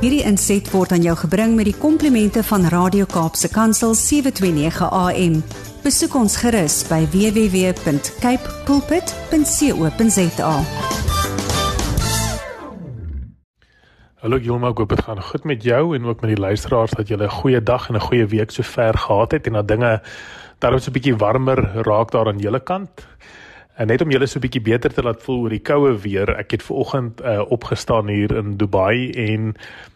Hierdie inset word aan jou gebring met die komplimente van Radio Kaapse Kansel 729 AM. Besoek ons gerus by www.cape pulpit.co.za. Hallo Jolma, ek hoop dit gaan goed met jou en ook met die luisteraars dat julle 'n goeie dag en 'n goeie week sover gehad het en dat dinge daarom so 'n bietjie warmer raak daar aan julle kant. En net om julle so 'n bietjie beter te laat voel oor die koue weer, ek het ver oggend uh, opgestaan hier in Dubai en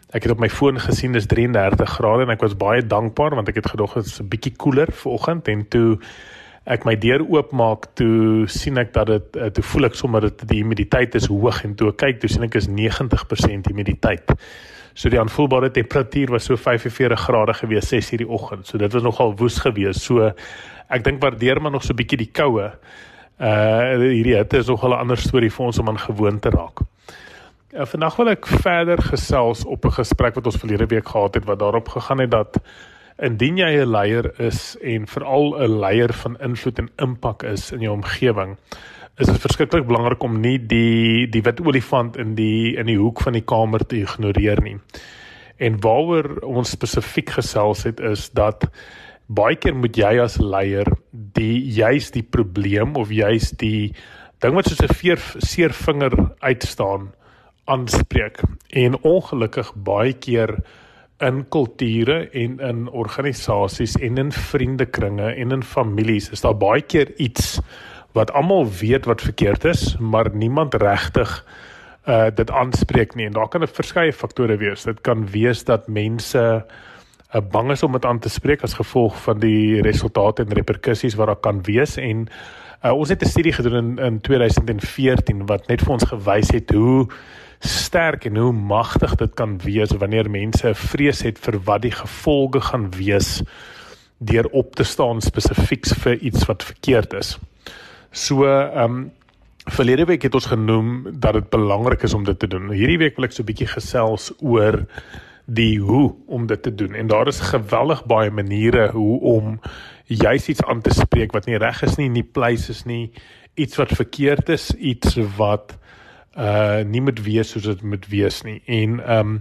ek het op my foon gesien dis 33 grade en ek was baie dankbaar want ek het gedog dit is 'n bietjie koeler ver oggend en toe ek my deur oopmaak toe sien ek dat dit uh, toe voel ek sommer dat die humiditeit is hoog en toe ek kyk toe sien ek is 90% humiditeit. So die aanvoelbare temperatuur was so 45 grade gewees 6:00 die oggend. So dit was nogal woes geweest. So ek dink waardeer maar nog so 'n bietjie die koue. Uh hierdie hitte is nogal 'n ander storie vir ons om aan gewoon te raak. Uh, vandag wil ek verder gesels op 'n gesprek wat ons verlede week gehad het wat daarop gegaan het dat Indien jy 'n leier is en veral 'n leier van invloed en impak is in jou omgewing, is dit verskriklik belangrik om nie die die wit olifant in die in die hoek van die kamer te ignoreer nie. En waaroor ons spesifiek gesels het is dat baie keer moet jy as leier die juis die probleem of juis die ding wat soos 'n veer seer vinger uitstaan aanspreek. En ongelukkig baie keer in kulture en in organisasies en in vriendekringe en in families is daar baie keer iets wat almal weet wat verkeerd is, maar niemand regtig uh dit aanspreek nie en daar kan 'n verskeie faktore wees. Dit kan wees dat mense uh, bang is om dit aan te spreek as gevolg van die resultate en reperkusies wat daar kan wees en uh, ons het 'n studie gedoen in, in 2014 wat net vir ons gewys het hoe sterk en hoe magtig dit kan wees wanneer mense vrees het vir wat die gevolge gaan wees deur op te staan spesifiek vir iets wat verkeerd is. So ehm um, verlede week het ons genoem dat dit belangrik is om dit te doen. Hierdie week wil ek so 'n bietjie gesels oor die hoe om dit te doen. En daar is geweldig baie maniere hoe om juis iets aan te spreek wat nie reg is nie, nie pleis is nie, iets wat verkeerd is, iets wat uh nie moet wees soos dit moet wees nie. En um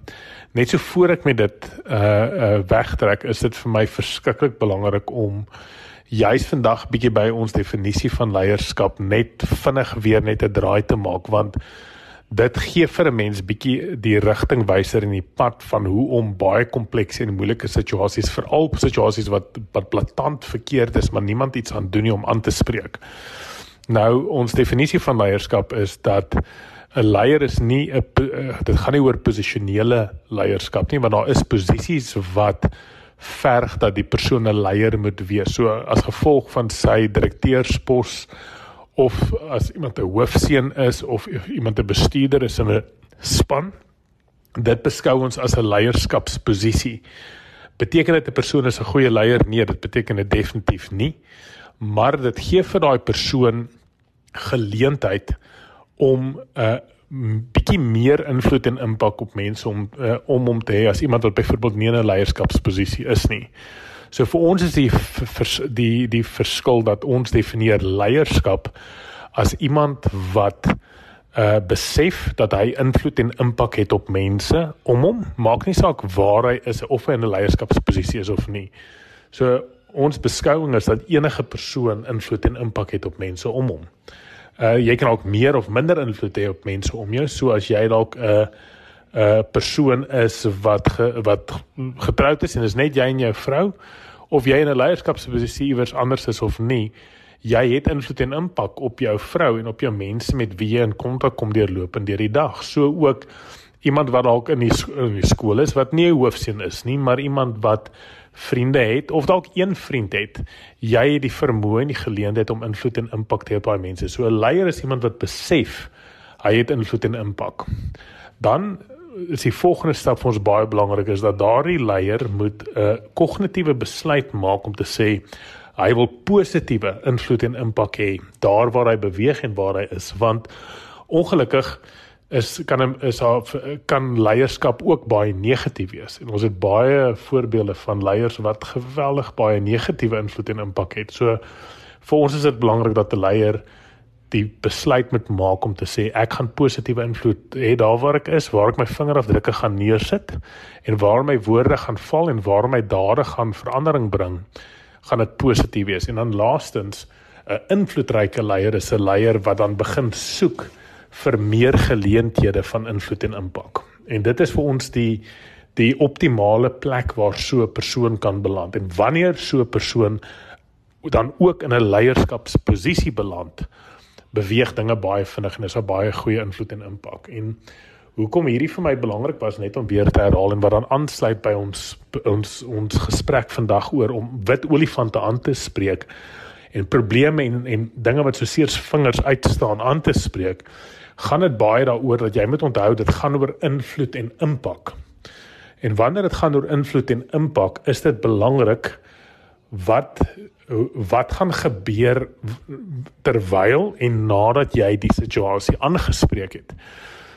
net so voor ek met dit uh uh wegtrek, is dit vir my verskriklik belangrik om juis vandag bietjie by ons definisie van leierskap net vinnig weer net 'n draai te maak want dit gee vir 'n mens bietjie die rigtingwyser en die pad van hoe om baie komplekse en moeilike situasies veral situasies wat wat blaatant verkeerd is maar niemand iets aan doen nie om aan te spreek. Nou ons definisie van leierskap is dat 'n leier is nie 'n eh, dit gaan nie oor posisionele leierskap nie, want daar is posisies wat verg dat die persoon 'n leier moet wees. So as gevolg van sy direkteurspos of as iemand 'n hoofseun is of iemand 'n bestuurder is in 'n span, dit beskou ons as 'n leierskapsposisie. Beteken dit 'n persoon is 'n goeie leier? Nee, dit beteken dit definitief nie. Maar dit gee vir daai persoon geleentheid om 'n uh, bietjie meer invloed en impak op mense om uh, om om te hê as iemand wat byvoorbeeld nie 'n leierskapsposisie is nie. So vir ons is die vers, die die verskil dat ons definieer leierskap as iemand wat uh besef dat hy invloed en impak het op mense om hom. Maak nie saak waar hy is of hy in 'n leierskapsposisie is of nie. So ons beskouing is dat enige persoon invloed en impak het op mense om hom. Uh jy kan ook meer of minder invloed hê op mense om jou. So as jy dalk 'n uh, uh, persoon is wat ge, wat getroud is en is net jy en jou vrou of jy in 'n leierskapsposisie iewers anders is of nie jy het invloed en impak op jou vrou en op jou mense met wie jy in kontak kom deurlopend deur die dag so ook iemand wat dalk in die, in die skool is wat nie 'n hoofseun is nie maar iemand wat vriende het of dalk een vriend het, jy het die vermoë en die geleentheid om invloed en impak te hê op daai mense. So 'n leier is iemand wat besef hy het invloed en impak. Dan is die volgende stap vir ons baie belangrik is dat daardie leier moet 'n kognitiewe besluit maak om te sê hy wil positiewe invloed en impak hê daar waar hy beweeg en waar hy is want ongelukkig is kan is haar kan leierskap ook baie negatief wees. En ons het baie voorbeelde van leiers wat geweldig baie negatiewe invloed en impak het. So vir ons is dit belangrik dat 'n leier die besluit moet maak om te sê ek gaan positiewe invloed hê daar waar ek is, waar ek my vingerafdrukke gaan neersit en waar my woorde gaan val en waar my dade gaan verandering bring, gaan dit positief wees. En dan laastens 'n invloedryke leier is 'n leier wat dan begin soek vir meer geleenthede van invloed en impak. En dit is vir ons die die optimale plek waar so 'n persoon kan beland. En wanneer so 'n persoon dan ook in 'n leierskapsposisie beland, beweeg dinge baie vinnig en is 'n baie goeie invloed en impak. En hoekom hierdie vir my belangrik was net om weer te herhaal en wat dan aansluit by ons ons ons gesprek vandag oor om wit olifante aan te spreek en probleme en en dinge wat so seers vingers uitstaan aan te spreek gaan dit baie daaroor dat jy moet onthou dit gaan oor invloed en impak. En wanneer dit gaan oor invloed en impak, is dit belangrik wat wat gaan gebeur terwyl en nadat jy die situasie aangespreek het.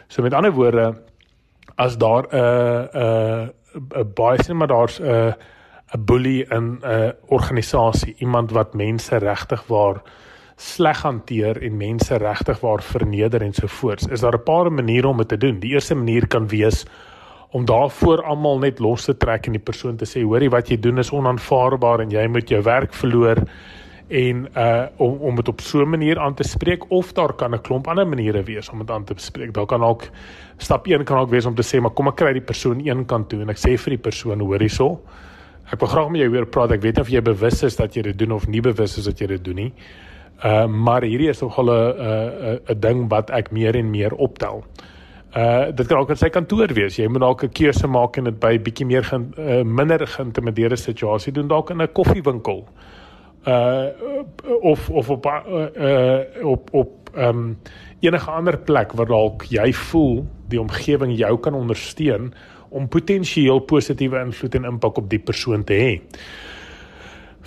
So met ander woorde, as daar 'n 'n 'n baie sien maar daar's 'n 'n bully in 'n organisasie, iemand wat mense regtig waar sleg hanteer en mense regtig waar verneder en so voort. Is daar 'n paar maniere om dit te doen? Die eerste manier kan wees om daarvoor almal net los te trek en die persoon te sê hoorie wat jy doen is onaanvaarbaar en jy moet jou werk verloor en uh om om dit op so 'n manier aan te spreek of daar kan 'n klomp ander maniere wees om dit aan te spreek. Daar kan ook stap 1 kan ook wees om te sê maar kom ek kry die persoon een kant toe en ek sê vir die persoon hoorie so. Ek wil graag met jou weer praat. Ek weet nie of jy bewus is dat jy dit doen of nie bewus is dat jy dit doen nie. Uh maar hierdie is nogal 'n 'n 'n ding wat ek meer en meer optel. Uh dit kan ook in sy kantoor wees. Jy moet dalk 'n keuse maak en dit by bietjie meer gaan uh, minder geïntimideerde situasie doen dalk in 'n koffiewinkel. Uh of of op uh, uh op op ehm um, enige ander plek waar dalk jy voel die omgewing jou kan ondersteun om potensieel positiewe invloed en impak op die persoon te hê.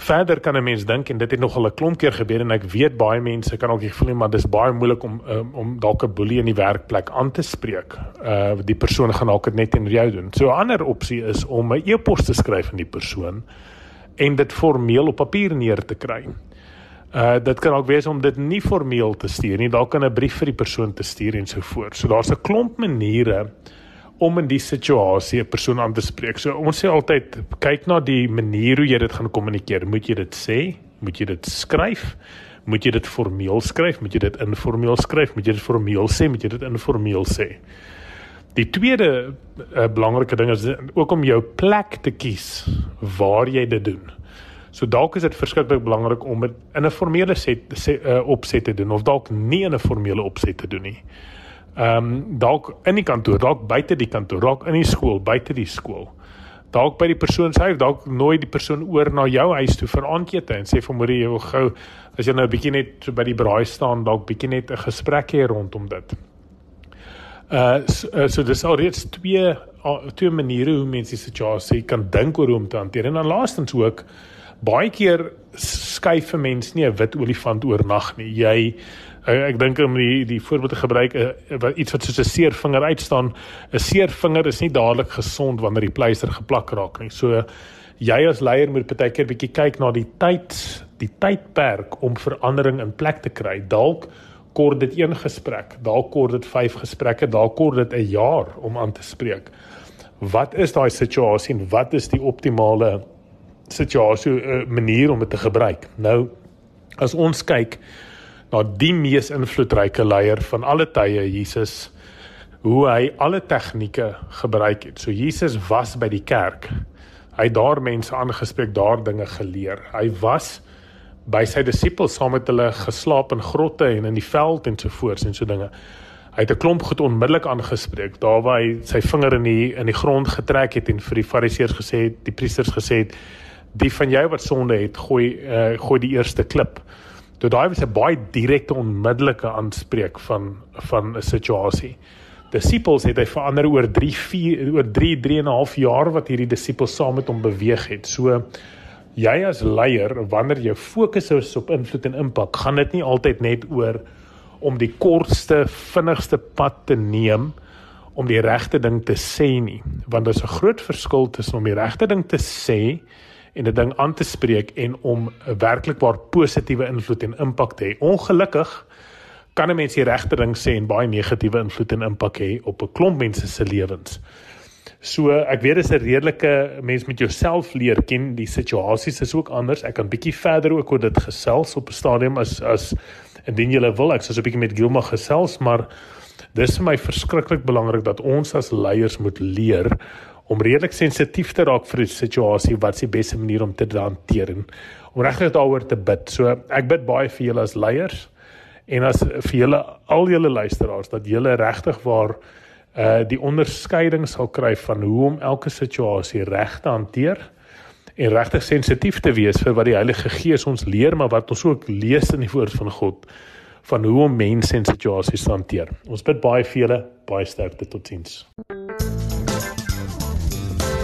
Verder kan 'n mens dink en dit het nogal 'n klomp keer gebeur en ek weet baie mense kan ook voel maar dis baie moeilik om um, om dalk 'n boelie in die werkplek aan te spreek. Uh die persoon gaan dalk dit net in jou doen. So 'n ander opsie is om 'n e-pos te skryf aan die persoon en dit formeel op papier neer te kry. Uh dit kan ook wees om dit nie formeel te stuur nie, dalk 'n brief vir die persoon te stuur en so voort. So daar's 'n klomp maniere om in die situasie 'n persoon aan te spreek. So ons sê altyd kyk na die manier hoe jy dit gaan kommunikeer. Moet jy dit sê? Moet jy dit skryf? Moet jy dit formeel skryf? Moet jy dit informeel skryf? Moet jy dit formeel sê? Moet jy dit informeel sê? Die tweede uh, belangrike ding is ook om jou plek te kies waar jy dit doen. So dalk is dit verskriklik belangrik om dit in 'n formele set sê, uh, opset te doen of dalk nie in 'n formele opset te doen nie ehm um, dalk in die kantoor, dalk buite die kantoor, dalk in die skool, buite die skool. Dalk by die persoon se huis, dalk nooi die persoon oor na jou huis toe vir aandete en sê vir môre jy wil gou as jy nou 'n bietjie net so by die braai staan, dalk bietjie net 'n gesprek hê rondom dit. Uh so, uh, so dis alreeds twee uh, twee maniere hoe mense die situasie kan dink oor hoe om te hanteer. En dan laastens ook baie keer skuif 'n mens nie 'n wit olifant oornag nie. Jy ek, ek dink om die die voorbeeld te gebruik uh, iets wat soos 'n seer vinger uitstaan. 'n seer vinger is nie dadelik gesond wanneer die pleister geplak raak nie. So jy as leier moet baie keer bietjie kyk na die tyd die tydperk om verandering in plek te kry. Dalk kort dit een gesprek dalk kort dit 5 gesprekke dalk kort dit 'n jaar om aan te spreek. Wat is daai situasie en wat is die optimale situasie uh, manier om dit te gebruik? Nou as ons kyk na die mees invloedryke leier van alle tye Jesus hoe hy alle tegnieke gebruik het. So Jesus was by die kerk. Hy het daar mense aangespreek, daar dinge geleer. Hy was by sy disippels saam met hulle geslaap in grotte en in die veld en so voort en so dinge. Hy het 'n klomp goed onmiddellik aangespreek. Daar waar hy sy vinger in die in die grond getrek het en vir die fariseërs gesê het, die priesters gesê het, die van jou wat sonde het, gooi uh, gooi die eerste klip. Toe daai was 'n baie direkte onmiddellike aanspreek van van 'n situasie. Disippels het hy verander oor 3 4 oor 3 3 en 'n half jaar wat hierdie disippels saam met hom beweeg het. So jy as leier, wanneer jou fokus is op invloed en impak, gaan dit nie altyd net oor om die kortste, vinnigste pad te neem om die regte ding te sê nie, want daar's 'n groot verskil tussen om die regte ding te sê en 'n ding aan te spreek en om 'n werklik waar positiewe invloed en impak te hê. Ongelukkig kan 'n mens die regte ding sê en baie negatiewe invloed en impak hê op 'n klomp mense se lewens. So ek weet dis 'n redelike mens met jouself leer ken, die situasies is ook anders. Ek kan bietjie verder ook oor dit gesels op 'n stadium as as indien jy wil, ek sou so 'n bietjie met Gilma gesels, maar dis vir my verskriklik belangrik dat ons as leiers moet leer om redelik sensitief te raak vir die situasie wat se beste manier om te hanteer en om regtig daaroor te bid. So ek bid baie vir julle as leiers en as vir julle al julle luisteraars dat julle regtig waar uh die onderskeiding sal kry van hoe om elke situasie reg te hanteer en regtig sensitief te wees vir wat die Heilige Gees ons leer maar wat ons ook lees in die woord van God van hoe om mense en situasies te hanteer. Ons bid baie vir julle, baie sterkte totiens.